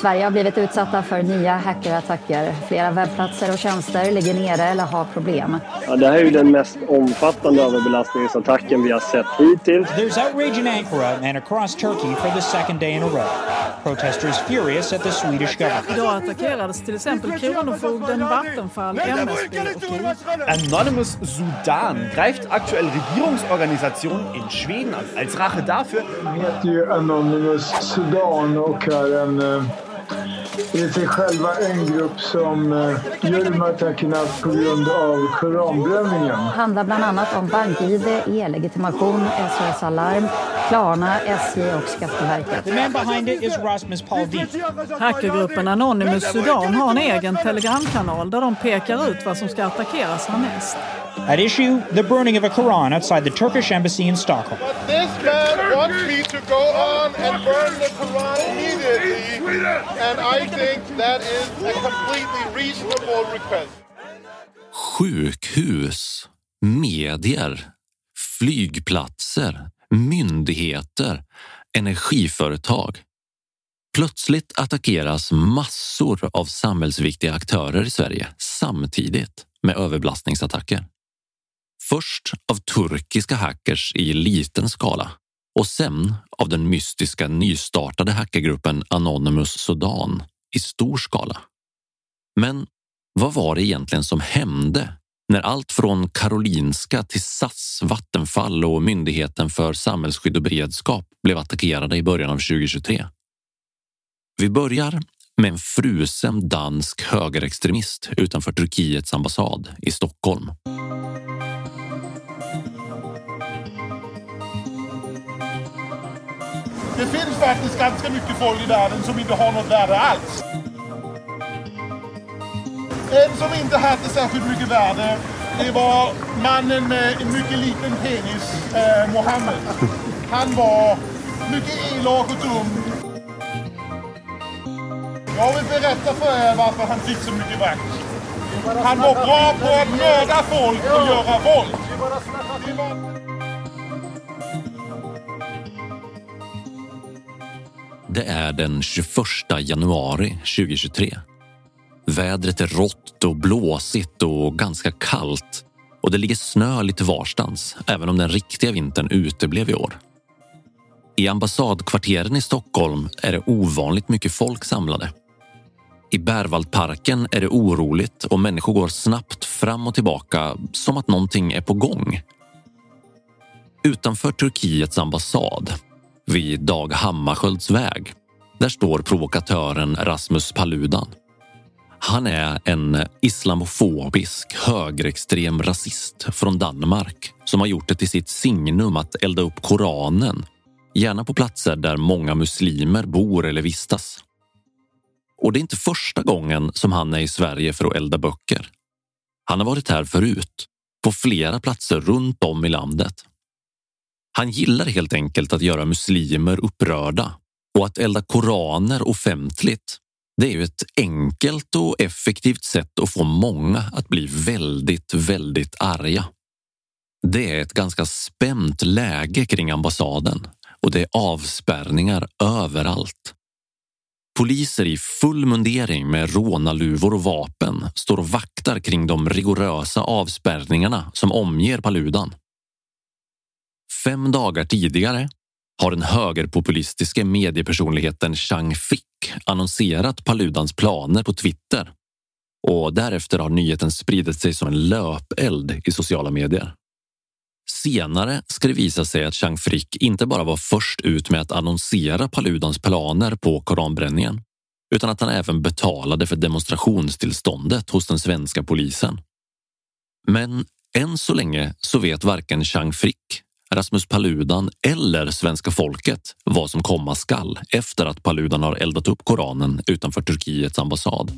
Sverige har blivit utsatta för nya hackerattacker. Flera webbplatser och tjänster ligger nere eller har problem. Ja, det här är ju den mest omfattande överbelastningsattacken vi har sett hittills. There's outrage in Ankara and across Turkey for the second day in a row. Protesters furious at the Swedish government. Idag attackerades till exempel Kronofogden, Vattenfall, MSB och KI. Anonymous Sudan greift aktuell Regierungsorganisationen in Schweden an. Als Rache dafür heter ju Anonymous Sudan och är en det är sig själva en grupp som eh, har de på grund av koranbränningen. handlar bland annat om BankID, e-legitimation, SOS Alarm, Klarna, SJ och Skatteverket. The man behind it is Rasmus Paludan. Hackergruppen Anonymous Sudan har en egen telegramkanal där de pekar ut vad som ska attackeras härnäst. At issue, the burning of a Quran outside the Turkish embassy in Stockholm. This man wants me to go on and burn the Quran immediately, and I think that is a completely reasonable request. Sjukhus, medier, flygplatser, myndigheter, energiföretag. Plötsligt attackeras massor av samhällsviktiga aktörer i Sverige samtidigt med överbelastningsattacker. Först av turkiska hackers i liten skala och sen av den mystiska nystartade hackergruppen Anonymous Sudan i stor skala. Men vad var det egentligen som hände när allt från Karolinska till SAS, Vattenfall och Myndigheten för samhällsskydd och beredskap blev attackerade i början av 2023? Vi börjar med en frusen dansk högerextremist utanför Turkiets ambassad i Stockholm. Det finns faktiskt ganska mycket folk i världen som inte har något värde alls. En som inte hade särskilt mycket värde, det var mannen med en mycket liten penis, eh, Mohammed. Han var mycket elak och dum. Jag vill berätta för er varför han fick så mycket makt. Han var bra på att mörda folk och göra våld. Det är den 21 januari 2023. Vädret är rått och blåsigt och ganska kallt och det ligger snö lite varstans även om den riktiga vintern uteblev i år. I ambassadkvarteren i Stockholm är det ovanligt mycket folk samlade. I Berwaldparken är det oroligt och människor går snabbt fram och tillbaka som att någonting är på gång. Utanför Turkiets ambassad, vid Dag Hammarskjölds väg, där står provokatören Rasmus Paludan. Han är en islamofobisk högerextrem rasist från Danmark som har gjort det till sitt signum att elda upp Koranen, gärna på platser där många muslimer bor eller vistas. Och det är inte första gången som han är i Sverige för att elda böcker. Han har varit här förut, på flera platser runt om i landet. Han gillar helt enkelt att göra muslimer upprörda och att elda koraner offentligt. Det är ju ett enkelt och effektivt sätt att få många att bli väldigt, väldigt arga. Det är ett ganska spänt läge kring ambassaden och det är avspärrningar överallt. Poliser i full mundering med rånarluvor och vapen står och vaktar kring de rigorösa avspärrningarna som omger Paludan. Fem dagar tidigare har den högerpopulistiska mediepersonligheten Chang Frick annonserat Paludans planer på Twitter och därefter har nyheten spridit sig som en löpeld i sociala medier. Senare ska det visa sig att Chang Frick inte bara var först ut med att annonsera Paludans planer på koranbränningen utan att han även betalade för demonstrationstillståndet hos den svenska polisen. Men än så länge så vet varken Chang Frick, Rasmus Paludan eller svenska folket vad som komma skall efter att Paludan har eldat upp Koranen utanför Turkiets ambassad.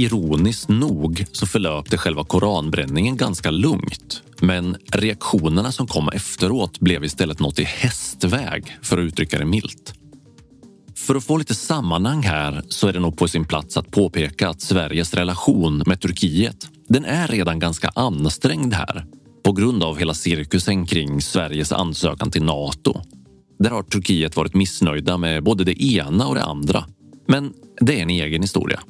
Ironiskt nog så förlöpte själva koranbränningen ganska lugnt. Men reaktionerna som kom efteråt blev istället något i hästväg, för att uttrycka det milt. För att få lite sammanhang här så är det nog på sin plats att påpeka att Sveriges relation med Turkiet, den är redan ganska ansträngd här på grund av hela cirkusen kring Sveriges ansökan till Nato. Där har Turkiet varit missnöjda med både det ena och det andra. Men det är en egen historia.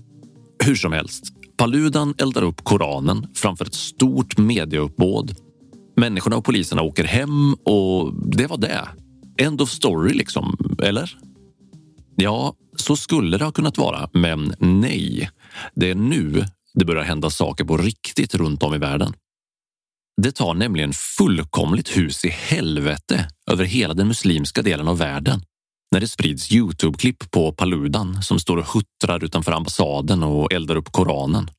Hur som helst, Paludan eldar upp Koranen framför ett stort mediauppbåd. Människorna och poliserna åker hem och det var det. End of story liksom, eller? Ja, så skulle det ha kunnat vara, men nej. Det är nu det börjar hända saker på riktigt runt om i världen. Det tar nämligen fullkomligt hus i helvete över hela den muslimska delen av världen när det sprids Youtube-klipp på Paludan som står och huttrar utanför ambassaden och eldar upp Koranen.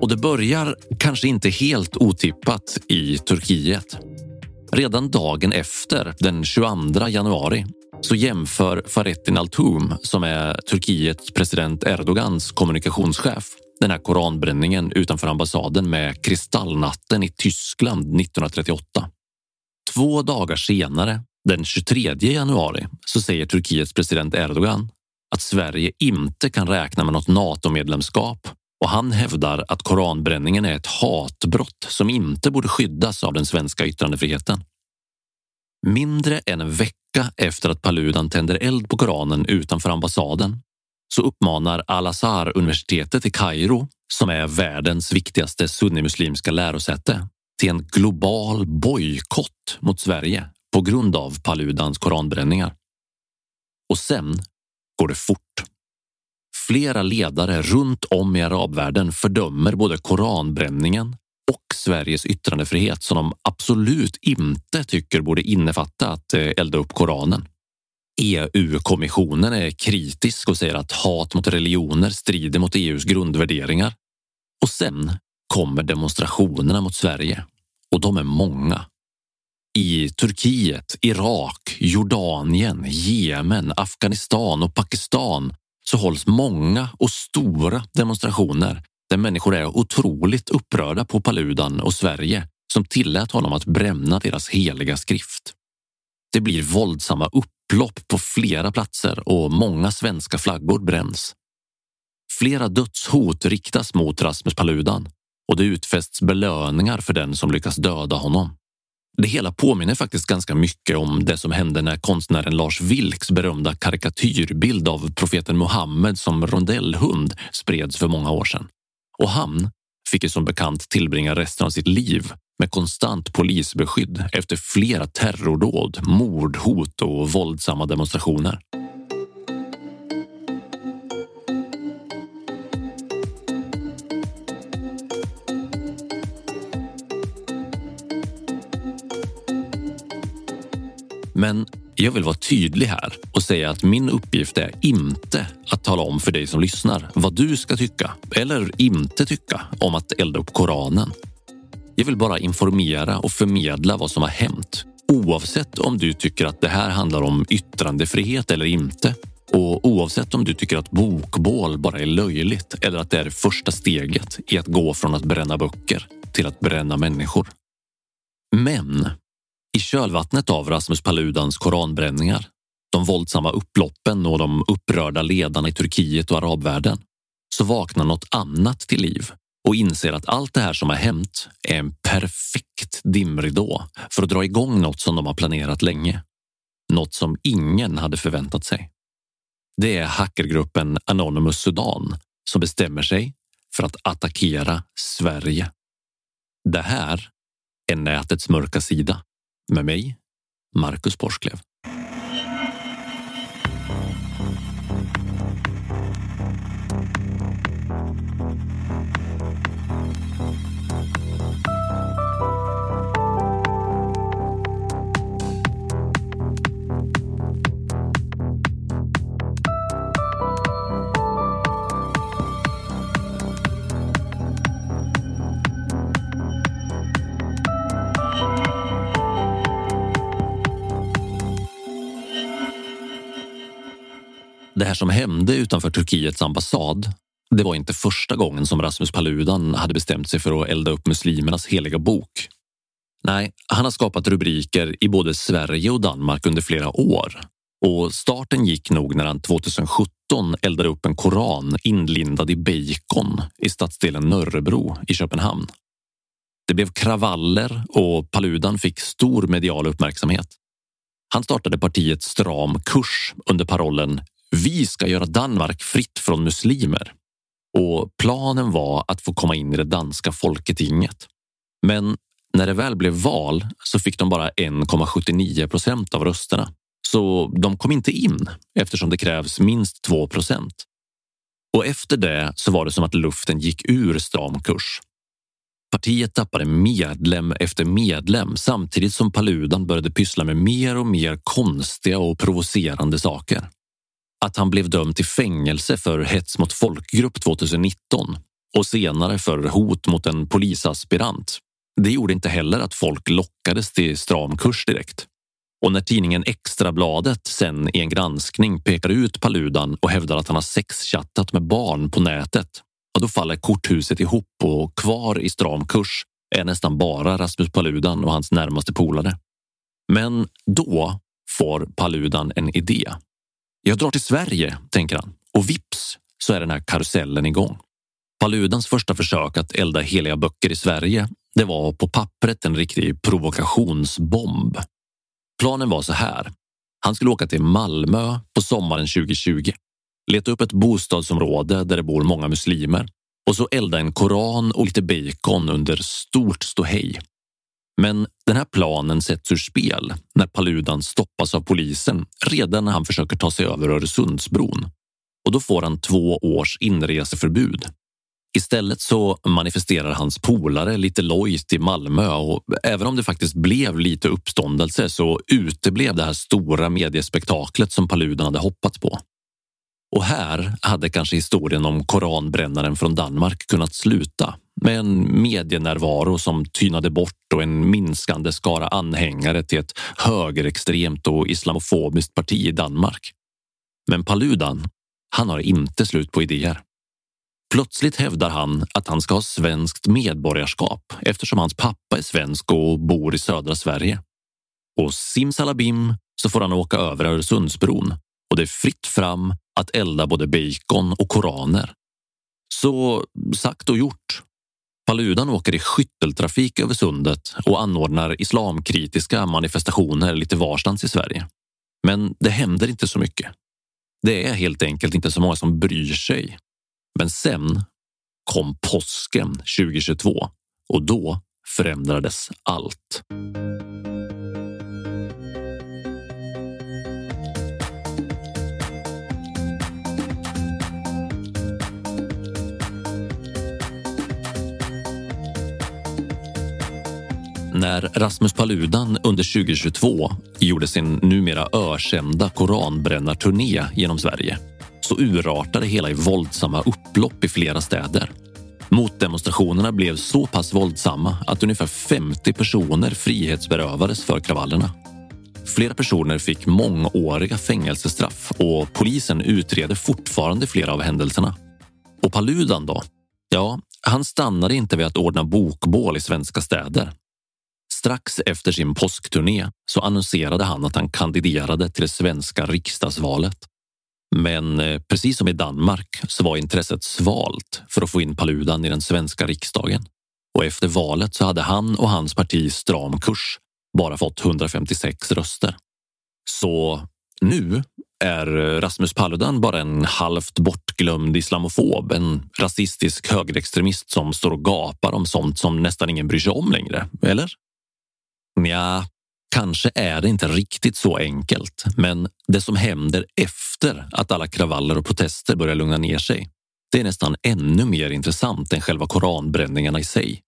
Och det börjar kanske inte helt otippat i Turkiet. Redan dagen efter, den 22 januari, så jämför Fahrettin Altum, som är Turkiets president Erdogans kommunikationschef, den här koranbränningen utanför ambassaden med kristallnatten i Tyskland 1938. Två dagar senare, den 23 januari, så säger Turkiets president Erdogan att Sverige inte kan räkna med något NATO-medlemskap och han hävdar att koranbränningen är ett hatbrott som inte borde skyddas av den svenska yttrandefriheten. Mindre än en vecka efter att Paludan tänder eld på Koranen utanför ambassaden så uppmanar Al-Azhar-universitetet i Kairo, som är världens viktigaste sunnimuslimska lärosäte, till en global bojkott mot Sverige på grund av Paludans koranbränningar. Och sen går det fort. Flera ledare runt om i arabvärlden fördömer både koranbränningen och Sveriges yttrandefrihet som de absolut inte tycker borde innefatta att eh, elda upp Koranen. EU-kommissionen är kritisk och säger att hat mot religioner strider mot EUs grundvärderingar. Och sen kommer demonstrationerna mot Sverige och de är många. I Turkiet, Irak, Jordanien, Jemen, Afghanistan och Pakistan så hålls många och stora demonstrationer där människor är otroligt upprörda på Paludan och Sverige som tillät honom att bränna deras heliga skrift. Det blir våldsamma upplopp på flera platser och många svenska flaggor bränns. Flera dödshot riktas mot Rasmus Paludan och det utfästs belöningar för den som lyckas döda honom. Det hela påminner faktiskt ganska mycket om det som hände när konstnären Lars Vilks berömda karikatyrbild av profeten Muhammed som rondellhund spreds för många år sedan. Och han fick ju som bekant tillbringa resten av sitt liv med konstant polisbeskydd efter flera terrordåd, mordhot och våldsamma demonstrationer. Men jag vill vara tydlig här och säga att min uppgift är inte att tala om för dig som lyssnar vad du ska tycka eller inte tycka om att elda upp Koranen. Jag vill bara informera och förmedla vad som har hänt oavsett om du tycker att det här handlar om yttrandefrihet eller inte och oavsett om du tycker att bokbål bara är löjligt eller att det är första steget i att gå från att bränna böcker till att bränna människor. Men i kölvattnet av Rasmus Paludans koranbränningar, de våldsamma upploppen och de upprörda ledarna i Turkiet och arabvärlden så vaknar något annat till liv och inser att allt det här som har hänt är en perfekt dimridå för att dra igång något som de har planerat länge. Något som ingen hade förväntat sig. Det är hackergruppen Anonymous Sudan som bestämmer sig för att attackera Sverige. Det här är nätets mörka sida med mig, Marcus Porsklev. Som hände utanför Turkiets ambassad det var inte första gången som Rasmus Paludan hade bestämt sig för att elda upp muslimernas heliga bok. Nej, han har skapat rubriker i både Sverige och Danmark under flera år. Och starten gick nog när han 2017 eldade upp en koran inlindad i bacon i stadsdelen Nörrebro i Köpenhamn. Det blev kravaller och Paludan fick stor medial uppmärksamhet. Han startade partiet Stram kurs under parollen vi ska göra Danmark fritt från muslimer. Och planen var att få komma in i det danska folketinget. Men när det väl blev val så fick de bara 1,79 procent av rösterna. Så de kom inte in eftersom det krävs minst 2 procent. Och efter det så var det som att luften gick ur stram kurs. Partiet tappade medlem efter medlem samtidigt som Paludan började pyssla med mer och mer konstiga och provocerande saker att han blev dömd till fängelse för hets mot folkgrupp 2019 och senare för hot mot en polisaspirant. Det gjorde inte heller att folk lockades till stram kurs direkt. Och när tidningen Extrabladet sen i en granskning pekar ut Paludan och hävdar att han har sexchattat med barn på nätet, ja, då faller korthuset ihop och kvar i stram kurs är nästan bara Rasmus Paludan och hans närmaste polare. Men då får Paludan en idé. Jag drar till Sverige, tänker han och vips så är den här karusellen igång. Paludans första försök att elda heliga böcker i Sverige det var på pappret en riktig provokationsbomb. Planen var så här. Han skulle åka till Malmö på sommaren 2020, leta upp ett bostadsområde där det bor många muslimer och så elda en koran och lite bacon under stort ståhej. Men den här planen sätts ur spel när Paludan stoppas av polisen redan när han försöker ta sig över Öresundsbron. Och då får han två års inreseförbud. Istället så manifesterar hans polare lite lojt i Malmö och även om det faktiskt blev lite uppståndelse så uteblev det här stora mediespektaklet som Paludan hade hoppats på. Och här hade kanske historien om koranbrännaren från Danmark kunnat sluta med en medienärvaro som tynade bort och en minskande skara anhängare till ett högerextremt och islamofobiskt parti i Danmark. Men Paludan, han har inte slut på idéer. Plötsligt hävdar han att han ska ha svenskt medborgarskap eftersom hans pappa är svensk och bor i södra Sverige. Och simsalabim så får han åka över Öresundsbron och det är fritt fram att elda både bacon och koraner Så sagt och gjort. Paludan åker i skytteltrafik över sundet och anordnar islamkritiska manifestationer lite varstans i Sverige. Men det händer inte så mycket. Det är helt enkelt inte så många som bryr sig. Men sen kom påsken 2022 och då förändrades allt. När Rasmus Paludan under 2022 gjorde sin numera ökända koranbrännarturné genom Sverige så urartade hela i våldsamma upplopp i flera städer. Motdemonstrationerna blev så pass våldsamma att ungefär 50 personer frihetsberövades för kravallerna. Flera personer fick mångåriga fängelsestraff och polisen utreder fortfarande flera av händelserna. Och Paludan då? Ja, han stannade inte vid att ordna bokbål i svenska städer. Strax efter sin påskturné så annonserade han att han kandiderade till det svenska riksdagsvalet. Men eh, precis som i Danmark så var intresset svalt för att få in Paludan i den svenska riksdagen. Och efter valet så hade han och hans parti Stram kurs bara fått 156 röster. Så nu är Rasmus Paludan bara en halvt bortglömd islamofob, en rasistisk högerextremist som står och gapar om sånt som nästan ingen bryr sig om längre, eller? Ja, kanske är det inte riktigt så enkelt, men det som händer efter att alla kravaller och protester börjar lugna ner sig, det är nästan ännu mer intressant än själva koranbränningarna i sig.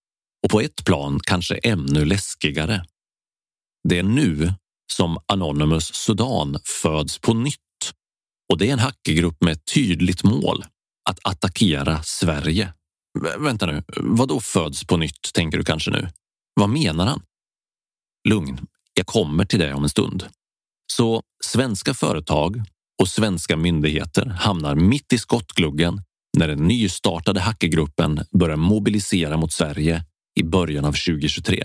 Och på ett plan kanske ännu läskigare. Det är nu som Anonymous Sudan föds på nytt. Och det är en hackergrupp med ett tydligt mål, att attackera Sverige. V vänta nu, vad då föds på nytt, tänker du kanske nu? Vad menar han? Lugn, jag kommer till dig om en stund. Så svenska företag och svenska myndigheter hamnar mitt i skottgluggen när den nystartade hackergruppen börjar mobilisera mot Sverige i början av 2023.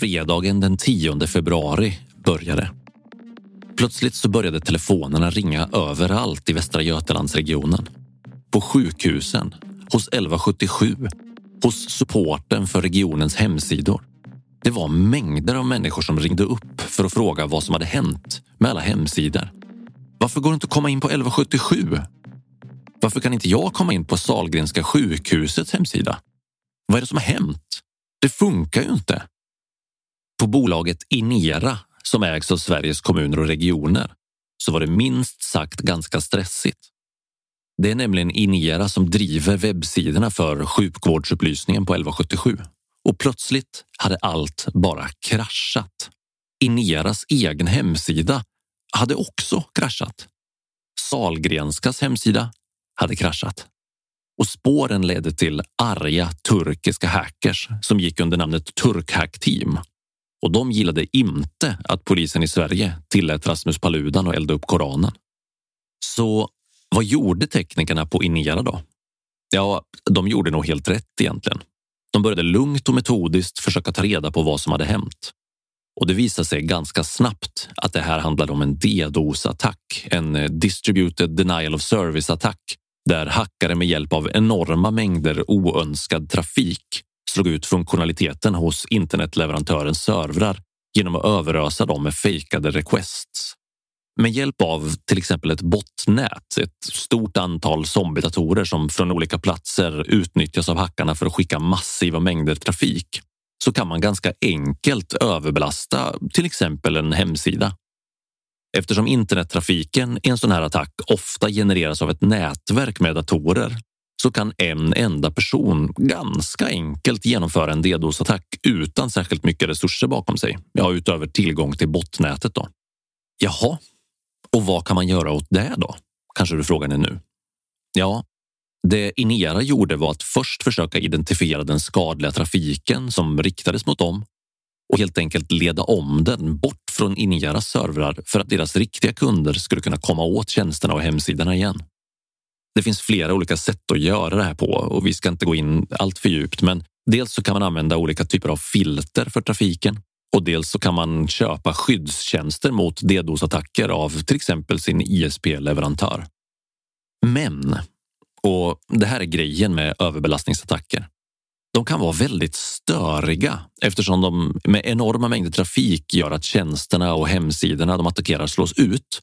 Fredagen den 10 februari började. Plötsligt så började telefonerna ringa överallt i Västra Götalandsregionen. På sjukhusen, hos 1177, hos supporten för regionens hemsidor. Det var mängder av människor som ringde upp för att fråga vad som hade hänt med alla hemsidor. Varför går det inte att komma in på 1177? Varför kan inte jag komma in på Salgrenska sjukhusets hemsida? Vad är det som har hänt? Det funkar ju inte. På bolaget Inera som ägs av Sveriges kommuner och regioner så var det minst sagt ganska stressigt. Det är nämligen Inera som driver webbsidorna för sjukvårdsupplysningen på 1177 och plötsligt hade allt bara kraschat. Ineras egen hemsida hade också kraschat. Salgrenskas hemsida hade kraschat och spåren ledde till arga turkiska hackers som gick under namnet Turkhack Team. Och de gillade inte att polisen i Sverige tillät Rasmus Paludan att elda upp Koranen. Så vad gjorde teknikerna på Inera då? Ja, de gjorde nog helt rätt egentligen. De började lugnt och metodiskt försöka ta reda på vad som hade hänt. Och det visade sig ganska snabbt att det här handlade om en DDoS-attack, en distributed denial of service-attack där hackare med hjälp av enorma mängder oönskad trafik slog ut funktionaliteten hos internetleverantörens servrar genom att överösa dem med fejkade requests. Med hjälp av till exempel ett botnät, ett stort antal zombiedatorer som från olika platser utnyttjas av hackarna för att skicka massiva mängder trafik, så kan man ganska enkelt överbelasta till exempel en hemsida. Eftersom internettrafiken i en sån här attack ofta genereras av ett nätverk med datorer så kan en enda person ganska enkelt genomföra en DDoS-attack utan särskilt mycket resurser bakom sig. Ja, utöver tillgång till botnätet. Då. Jaha, och vad kan man göra åt det då? Kanske du frågar dig nu. Ja, det Inera gjorde var att först försöka identifiera den skadliga trafiken som riktades mot dem och helt enkelt leda om den bort från Ineras servrar för att deras riktiga kunder skulle kunna komma åt tjänsterna och hemsidorna igen. Det finns flera olika sätt att göra det här på och vi ska inte gå in allt för djupt, men dels så kan man använda olika typer av filter för trafiken och dels så kan man köpa skyddstjänster mot DDoS-attacker av till exempel sin ISP-leverantör. Men, och det här är grejen med överbelastningsattacker. De kan vara väldigt störiga eftersom de med enorma mängder trafik gör att tjänsterna och hemsidorna de attackerar slås ut.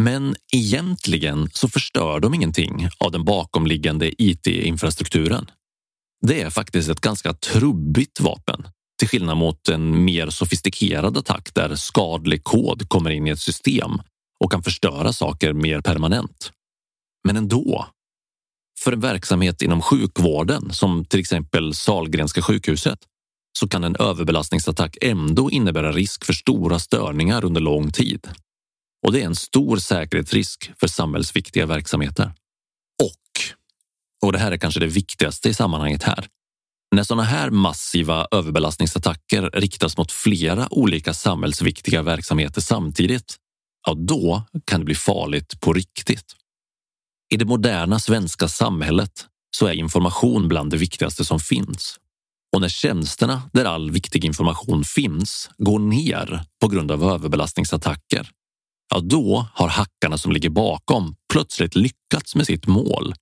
Men egentligen så förstör de ingenting av den bakomliggande IT-infrastrukturen. Det är faktiskt ett ganska trubbigt vapen till skillnad mot en mer sofistikerad attack där skadlig kod kommer in i ett system och kan förstöra saker mer permanent. Men ändå. För en verksamhet inom sjukvården som till exempel Salgrenska sjukhuset så kan en överbelastningsattack ändå innebära risk för stora störningar under lång tid. Och det är en stor säkerhetsrisk för samhällsviktiga verksamheter. Och, och det här är kanske det viktigaste i sammanhanget här, när sådana här massiva överbelastningsattacker riktas mot flera olika samhällsviktiga verksamheter samtidigt, ja då kan det bli farligt på riktigt. I det moderna svenska samhället så är information bland det viktigaste som finns. Och när tjänsterna där all viktig information finns går ner på grund av överbelastningsattacker, ja då har hackarna som ligger bakom plötsligt lyckats med sitt mål.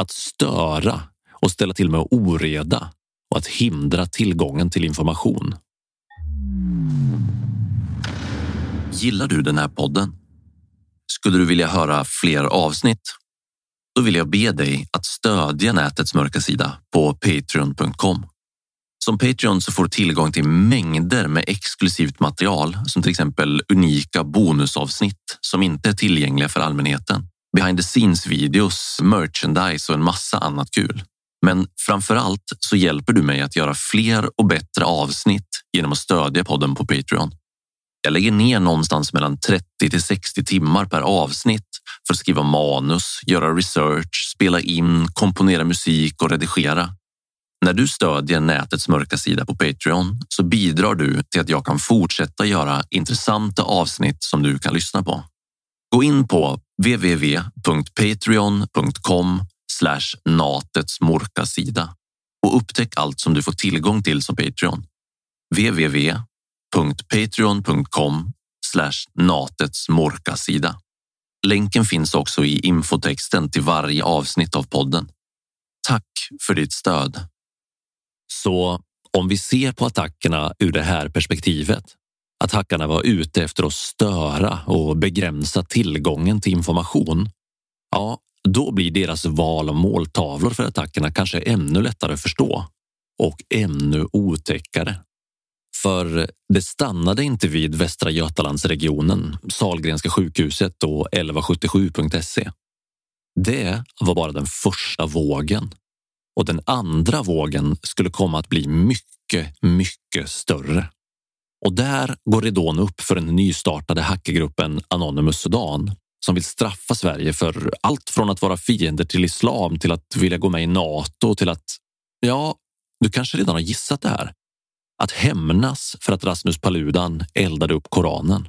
Att störa och ställa till med oreda och att hindra tillgången till information. Gillar du den här podden? Skulle du vilja höra fler avsnitt? Då vill jag be dig att stödja nätets mörka sida på patreon.com. Som Patreon så får du tillgång till mängder med exklusivt material som till exempel unika bonusavsnitt som inte är tillgängliga för allmänheten. Behind the scenes videos, merchandise och en massa annat kul. Men framför allt så hjälper du mig att göra fler och bättre avsnitt genom att stödja podden på Patreon. Jag lägger ner någonstans mellan 30 till 60 timmar per avsnitt för att skriva manus, göra research, spela in, komponera musik och redigera. När du stödjer nätets mörka sida på Patreon så bidrar du till att jag kan fortsätta göra intressanta avsnitt som du kan lyssna på. Gå in på www.patreon.com natets mörka sida och upptäck allt som du får tillgång till som Patreon www.patreon.com slash natets morka sida. Länken finns också i infotexten till varje avsnitt av podden. Tack för ditt stöd. Så om vi ser på attackerna ur det här perspektivet, att hackarna var ute efter att störa och begränsa tillgången till information, ja, då blir deras val av måltavlor för attackerna kanske ännu lättare att förstå och ännu otäckare. För det stannade inte vid Västra Götalandsregionen, Salgrenska sjukhuset och 1177.se. Det var bara den första vågen och den andra vågen skulle komma att bli mycket, mycket större. Och där går ridån upp för den nystartade hackergruppen Anonymous Sudan som vill straffa Sverige för allt från att vara fiender till islam till att vilja gå med i Nato till att, ja, du kanske redan har gissat det här. Att hämnas för att Rasmus Paludan eldade upp Koranen.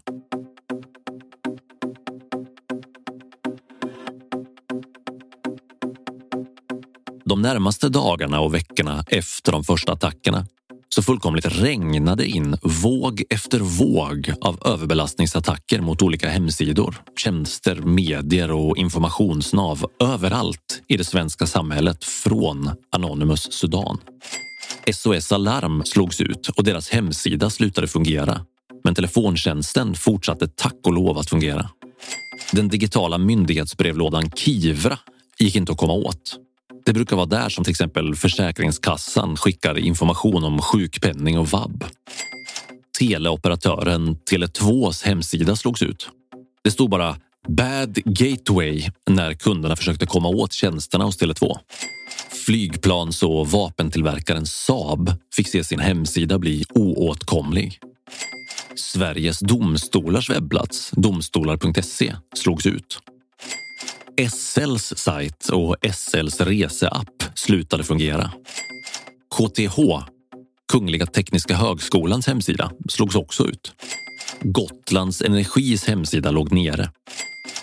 De närmaste dagarna och veckorna efter de första attackerna så fullkomligt regnade in våg efter våg av överbelastningsattacker mot olika hemsidor, tjänster, medier och informationsnav överallt i det svenska samhället från Anonymous Sudan. SOS Alarm slogs ut och deras hemsida slutade fungera. Men telefontjänsten fortsatte tack och lov att fungera. Den digitala myndighetsbrevlådan Kivra gick inte att komma åt. Det brukar vara där som till exempel Försäkringskassan skickar information om sjukpenning och vab. Teleoperatören Tele2s hemsida slogs ut. Det stod bara Bad Gateway när kunderna försökte komma åt tjänsterna hos Tele2. Flygplans och vapentillverkaren Saab fick se sin hemsida bli oåtkomlig. Sveriges domstolars webbplats, domstolar.se, slogs ut. SLs sajt och SLs reseapp slutade fungera. KTH, Kungliga Tekniska Högskolans hemsida, slogs också ut. Gotlands Energis hemsida låg nere.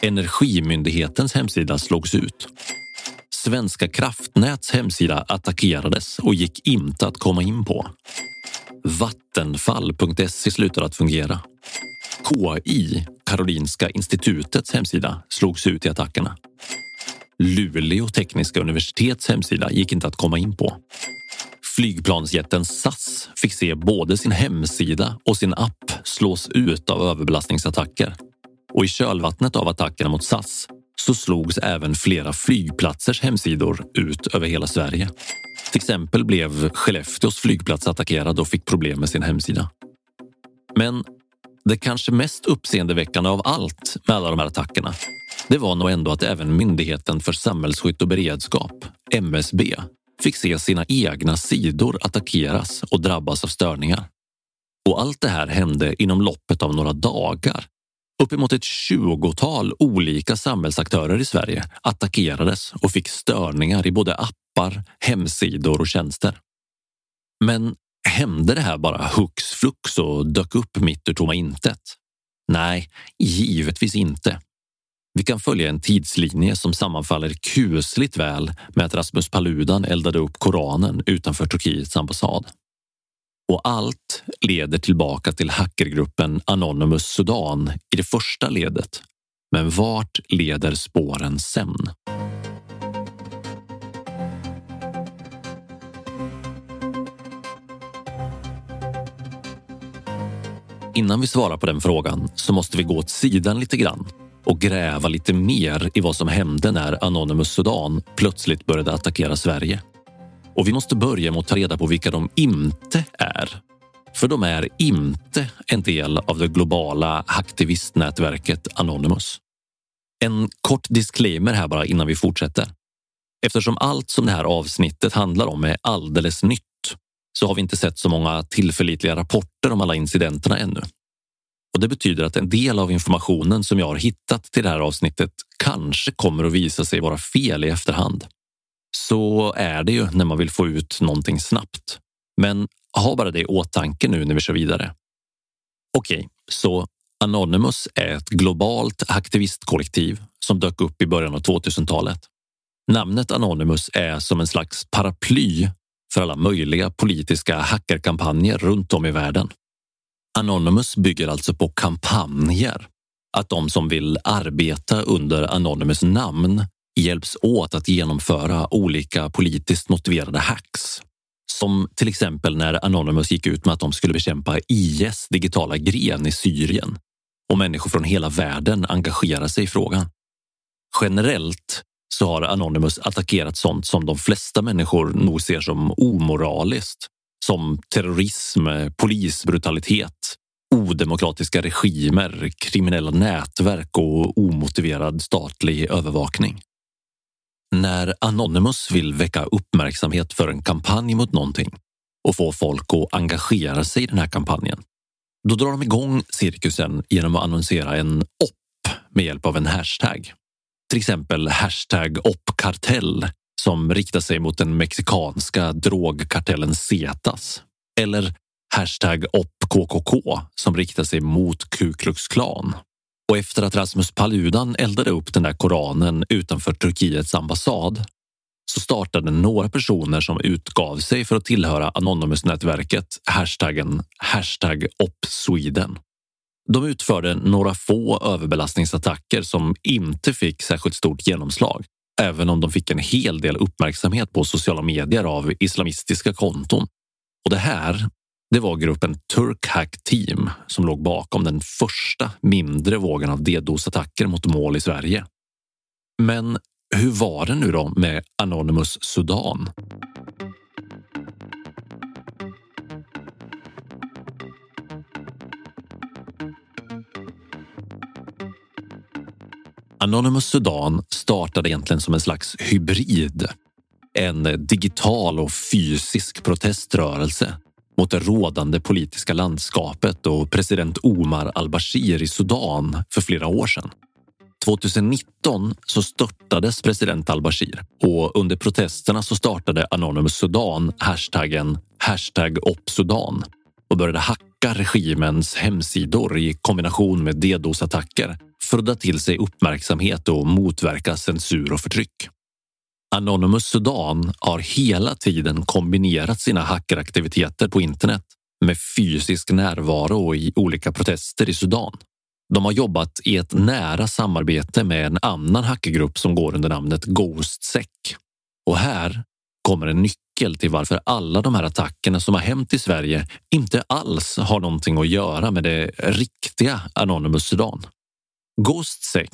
Energimyndighetens hemsida slogs ut. Svenska kraftnäts hemsida attackerades och gick inte att komma in på. Vattenfall.se slutade att fungera. KI, Karolinska institutets hemsida, slogs ut i attackerna. Luleå tekniska universitets hemsida gick inte att komma in på. Flygplansjätten SAS fick se både sin hemsida och sin app slås ut av överbelastningsattacker. Och i kölvattnet av attackerna mot SAS så slogs även flera flygplatsers hemsidor ut över hela Sverige. Till exempel blev Skellefteås flygplats attackerad och fick problem med sin hemsida. Men det kanske mest uppseendeväckande av allt med alla de här attackerna, det var nog ändå att även Myndigheten för samhällsskydd och beredskap, MSB, fick se sina egna sidor attackeras och drabbas av störningar. Och allt det här hände inom loppet av några dagar. Uppemot ett tjugotal olika samhällsaktörer i Sverige attackerades och fick störningar i både appar, hemsidor och tjänster. Men hände det här bara hux flux och dök upp mitt ur tomma intet? Nej, givetvis inte. Vi kan följa en tidslinje som sammanfaller kusligt väl med att Rasmus Paludan eldade upp Koranen utanför Turkiets ambassad. Och allt leder tillbaka till hackergruppen Anonymous Sudan i det första ledet. Men vart leder spåren sen? Innan vi svarar på den frågan så måste vi gå åt sidan lite grann och gräva lite mer i vad som hände när Anonymous Sudan plötsligt började attackera Sverige. Och vi måste börja med att ta reda på vilka de inte är. För de är inte en del av det globala aktivistnätverket Anonymous. En kort disclaimer här bara innan vi fortsätter. Eftersom allt som det här avsnittet handlar om är alldeles nytt så har vi inte sett så många tillförlitliga rapporter om alla incidenterna ännu. Och Det betyder att en del av informationen som jag har hittat till det här avsnittet kanske kommer att visa sig vara fel i efterhand. Så är det ju när man vill få ut någonting snabbt. Men ha bara det i åtanke nu när vi kör vidare. Okej, okay, så Anonymous är ett globalt aktivistkollektiv som dök upp i början av 2000-talet. Namnet Anonymous är som en slags paraply för alla möjliga politiska hackerkampanjer runt om i världen. Anonymous bygger alltså på kampanjer. Att de som vill arbeta under Anonymous namn hjälps åt att genomföra olika politiskt motiverade hacks. Som till exempel när Anonymous gick ut med att de skulle bekämpa IS digitala gren i Syrien och människor från hela världen engagerar sig i frågan. Generellt så har Anonymous attackerat sånt som de flesta människor nog ser som omoraliskt. Som terrorism, polisbrutalitet, odemokratiska regimer, kriminella nätverk och omotiverad statlig övervakning. När Anonymous vill väcka uppmärksamhet för en kampanj mot någonting och få folk att engagera sig i den här kampanjen, då drar de igång cirkusen genom att annonsera en opp med hjälp av en hashtag till exempel hashtag oppkartell som riktar sig mot den mexikanska drogkartellen Zetas eller hashtag oppKKK som riktar sig mot Ku Klux Klan. Och efter att Rasmus Paludan eldade upp den där Koranen utanför Turkiets ambassad så startade några personer som utgav sig för att tillhöra Anonymous-nätverket hashtaggen hashtag #opsweden. De utförde några få överbelastningsattacker som inte fick särskilt stort genomslag, även om de fick en hel del uppmärksamhet på sociala medier av islamistiska konton Och det här, det var gruppen Turkhack Team som låg bakom den första mindre vågen av DDoS-attacker mot mål i Sverige. Men hur var det nu då med Anonymous Sudan? Anonymous Sudan startade egentligen som en slags hybrid. En digital och fysisk proteströrelse mot det rådande politiska landskapet och president Omar al-Bashir i Sudan för flera år sedan. 2019 så störtades president al-Bashir och under protesterna så startade Anonymous Sudan hashtaggen hashtag Sudan och började hacka regimens hemsidor i kombination med DDoS-attacker för att dra till sig uppmärksamhet och motverka censur och förtryck. Anonymous Sudan har hela tiden kombinerat sina hackeraktiviteter på internet med fysisk närvaro i olika protester i Sudan. De har jobbat i ett nära samarbete med en annan hackergrupp som går under namnet GhostSec. Och här kommer en nyckel till varför alla de här attackerna som har hänt i Sverige inte alls har någonting att göra med det riktiga Anonymous Sudan. GhostSec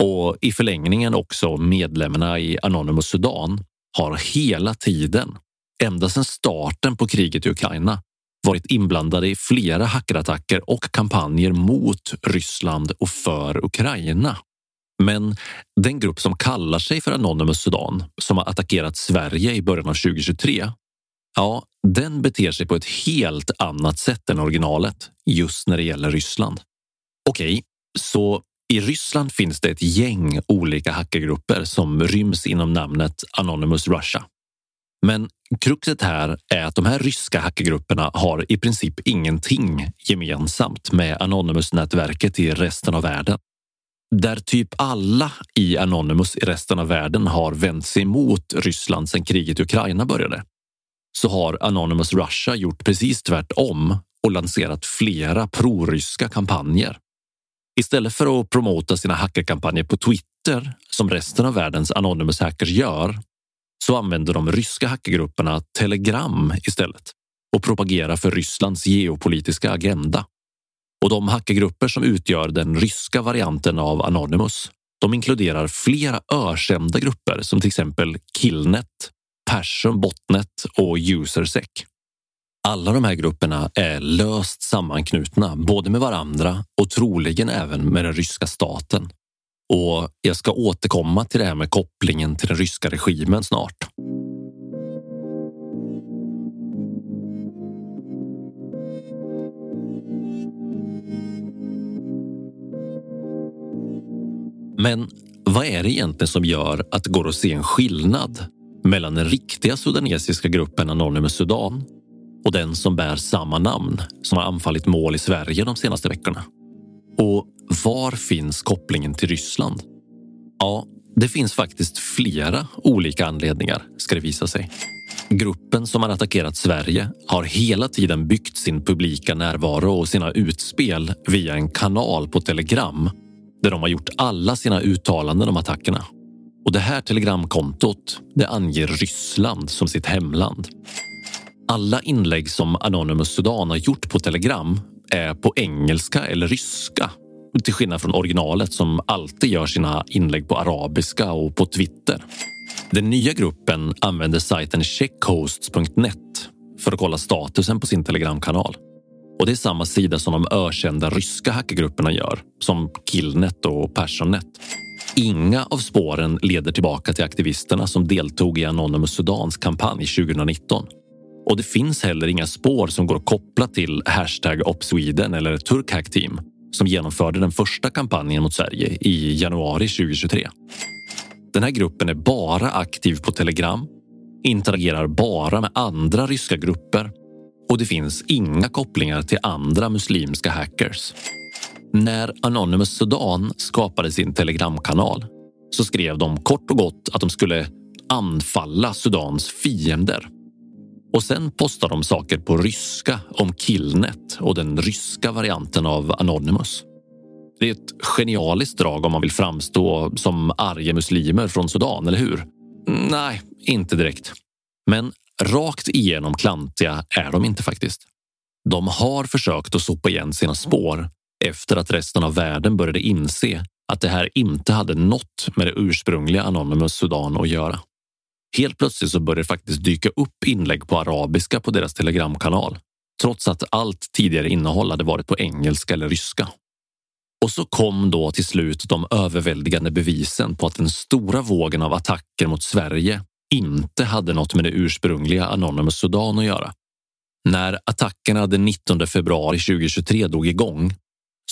och i förlängningen också medlemmarna i Anonymous Sudan har hela tiden, ända sedan starten på kriget i Ukraina, varit inblandade i flera hackerattacker och kampanjer mot Ryssland och för Ukraina. Men den grupp som kallar sig för Anonymous Sudan, som har attackerat Sverige i början av 2023, ja, den beter sig på ett helt annat sätt än originalet just när det gäller Ryssland. Okej, så i Ryssland finns det ett gäng olika hackergrupper som ryms inom namnet Anonymous Russia. Men kruxet här är att de här ryska hackergrupperna har i princip ingenting gemensamt med Anonymous-nätverket i resten av världen. Där typ alla i Anonymous i resten av världen har vänt sig emot Ryssland sedan kriget i Ukraina började, så har Anonymous Russia gjort precis tvärtom och lanserat flera proryska kampanjer. Istället för att promota sina hackerkampanjer på Twitter som resten av världens Anonymous hackers gör så använder de ryska hackergrupperna Telegram istället och propagerar för Rysslands geopolitiska agenda. Och de hackergrupper som utgör den ryska varianten av Anonymous de inkluderar flera ökända grupper som till exempel Killnet, Persson Botnet och Usersec. Alla de här grupperna är löst sammanknutna både med varandra och troligen även med den ryska staten. Och jag ska återkomma till det här med kopplingen till den ryska regimen snart. Men vad är det egentligen som gör att det går att se en skillnad mellan den riktiga sudanesiska gruppen Anonymous Sudan och den som bär samma namn som har anfallit mål i Sverige de senaste veckorna? Och var finns kopplingen till Ryssland? Ja, det finns faktiskt flera olika anledningar, ska det visa sig. Gruppen som har attackerat Sverige har hela tiden byggt sin publika närvaro och sina utspel via en kanal på Telegram där de har gjort alla sina uttalanden om attackerna. Och det här telegramkontot det anger Ryssland som sitt hemland. Alla inlägg som Anonymous Sudan har gjort på Telegram är på engelska eller ryska till skillnad från originalet som alltid gör sina inlägg på arabiska och på Twitter. Den nya gruppen använder sajten checkhosts.net för att kolla statusen på sin telegramkanal. Och det är samma sida som de ökända ryska hackergrupperna gör, som Killnet och Personnet. Inga av spåren leder tillbaka till aktivisterna som deltog i Anonymous Sudans kampanj 2019. Och det finns heller inga spår som går att koppla till hashtag OpSweden eller Turkhack Team som genomförde den första kampanjen mot Sverige i januari 2023. Den här gruppen är bara aktiv på Telegram, interagerar bara med andra ryska grupper och det finns inga kopplingar till andra muslimska hackers. När Anonymous Sudan skapade sin telegramkanal så skrev de kort och gott att de skulle anfalla Sudans fiender och sen postar de saker på ryska om Killnet och den ryska varianten av Anonymous. Det är ett genialiskt drag om man vill framstå som arga muslimer från Sudan, eller hur? Nej, inte direkt. Men rakt igenom klantiga är de inte faktiskt. De har försökt att sopa igen sina spår efter att resten av världen började inse att det här inte hade något med det ursprungliga Anonymous Sudan att göra. Helt plötsligt så började det faktiskt dyka upp inlägg på arabiska på deras telegramkanal, trots att allt tidigare innehåll hade varit på engelska eller ryska. Och så kom då till slut de överväldigande bevisen på att den stora vågen av attacker mot Sverige inte hade något med det ursprungliga Anonymous Sudan att göra. När attackerna den 19 februari 2023 drog igång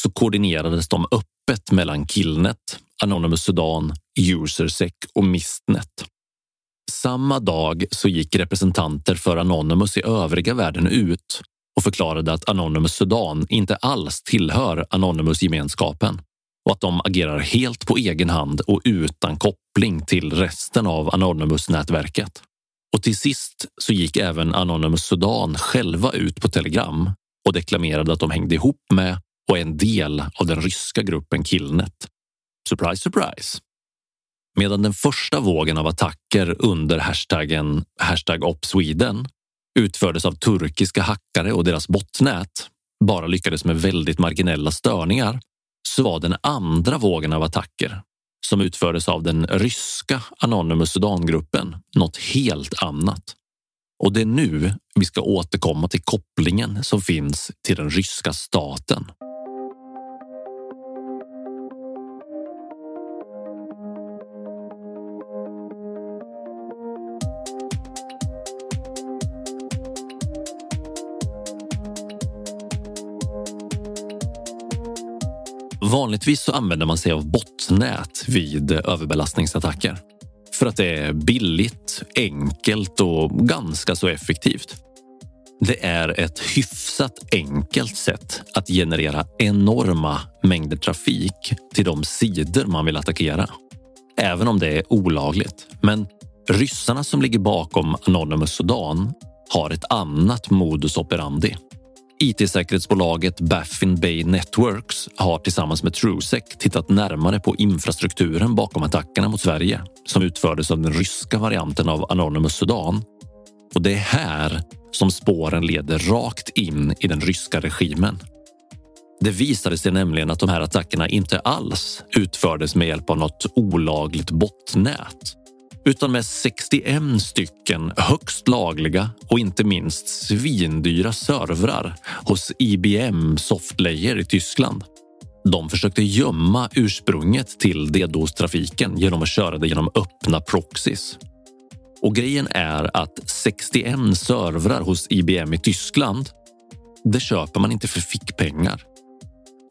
så koordinerades de öppet mellan Killnet, Anonymous Sudan, Usersec och Mistnet. Samma dag så gick representanter för Anonymous i övriga världen ut och förklarade att Anonymous Sudan inte alls tillhör Anonymous-gemenskapen och att de agerar helt på egen hand och utan koppling till resten av Anonymous-nätverket. Och till sist så gick även Anonymous Sudan själva ut på Telegram och deklamerade att de hängde ihop med och är en del av den ryska gruppen Killnet. Surprise, surprise! Medan den första vågen av attacker under hashtaggen hashtag OpSweden utfördes av turkiska hackare och deras botnät bara lyckades med väldigt marginella störningar så var den andra vågen av attacker som utfördes av den ryska Anonymous Sudan-gruppen något helt annat. Och det är nu vi ska återkomma till kopplingen som finns till den ryska staten. Vanligtvis så använder man sig av bottnät vid överbelastningsattacker för att det är billigt, enkelt och ganska så effektivt. Det är ett hyfsat enkelt sätt att generera enorma mängder trafik till de sidor man vill attackera. Även om det är olagligt. Men ryssarna som ligger bakom Anonymous Sudan har ett annat modus operandi IT-säkerhetsbolaget Baffin Bay Networks har tillsammans med Trusec tittat närmare på infrastrukturen bakom attackerna mot Sverige som utfördes av den ryska varianten av Anonymous Sudan. Och det är här som spåren leder rakt in i den ryska regimen. Det visade sig nämligen att de här attackerna inte alls utfördes med hjälp av något olagligt botnät utan med 61 stycken högst lagliga och inte minst svindyra servrar hos IBM Softlayer i Tyskland. De försökte gömma ursprunget till DDoS-trafiken genom att köra det genom öppna proxys. Och grejen är att 61 servrar hos IBM i Tyskland, det köper man inte för fickpengar.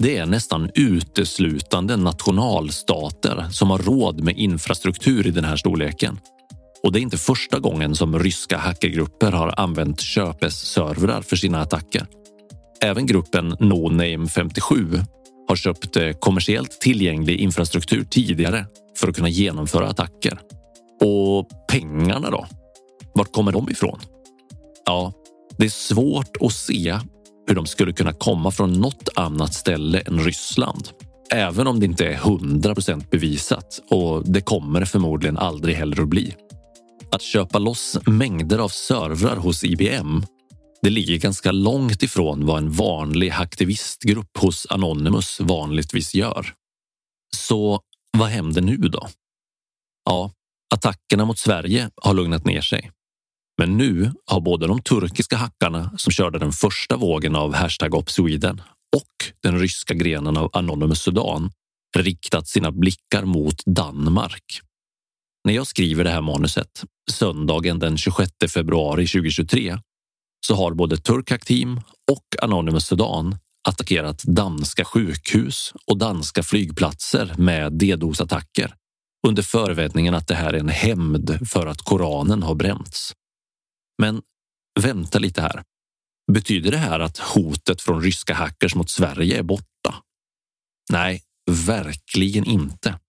Det är nästan uteslutande nationalstater som har råd med infrastruktur i den här storleken. Och det är inte första gången som ryska hackergrupper har använt köpes-servrar för sina attacker. Även gruppen No Name 57 har köpt eh, kommersiellt tillgänglig infrastruktur tidigare för att kunna genomföra attacker. Och pengarna då? Vart kommer de ifrån? Ja, det är svårt att se hur de skulle kunna komma från något annat ställe än Ryssland. Även om det inte är 100% bevisat och det kommer det förmodligen aldrig heller att bli. Att köpa loss mängder av servrar hos IBM det ligger ganska långt ifrån vad en vanlig aktivistgrupp hos Anonymous vanligtvis gör. Så vad händer nu då? Ja, attackerna mot Sverige har lugnat ner sig. Men nu har både de turkiska hackarna som körde den första vågen av hashtag OpSweden och den ryska grenen av Anonymous Sudan riktat sina blickar mot Danmark. När jag skriver det här manuset, söndagen den 26 februari 2023, så har både Turkhack Team och Anonymous Sudan attackerat danska sjukhus och danska flygplatser med DDoS-attacker under förevändningen att det här är en hämnd för att Koranen har bränts. Men vänta lite här. Betyder det här att hotet från ryska hackers mot Sverige är borta? Nej, verkligen inte.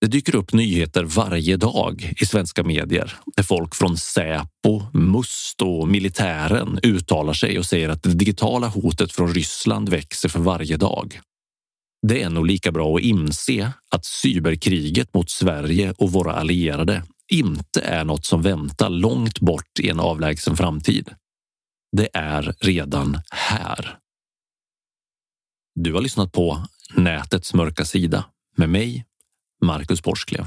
Det dyker upp nyheter varje dag i svenska medier där folk från Säpo, Must och militären uttalar sig och säger att det digitala hotet från Ryssland växer för varje dag. Det är nog lika bra att inse att cyberkriget mot Sverige och våra allierade inte är något som väntar långt bort i en avlägsen framtid. Det är redan här. Du har lyssnat på Nätets mörka sida med mig, Marcus Borsklev.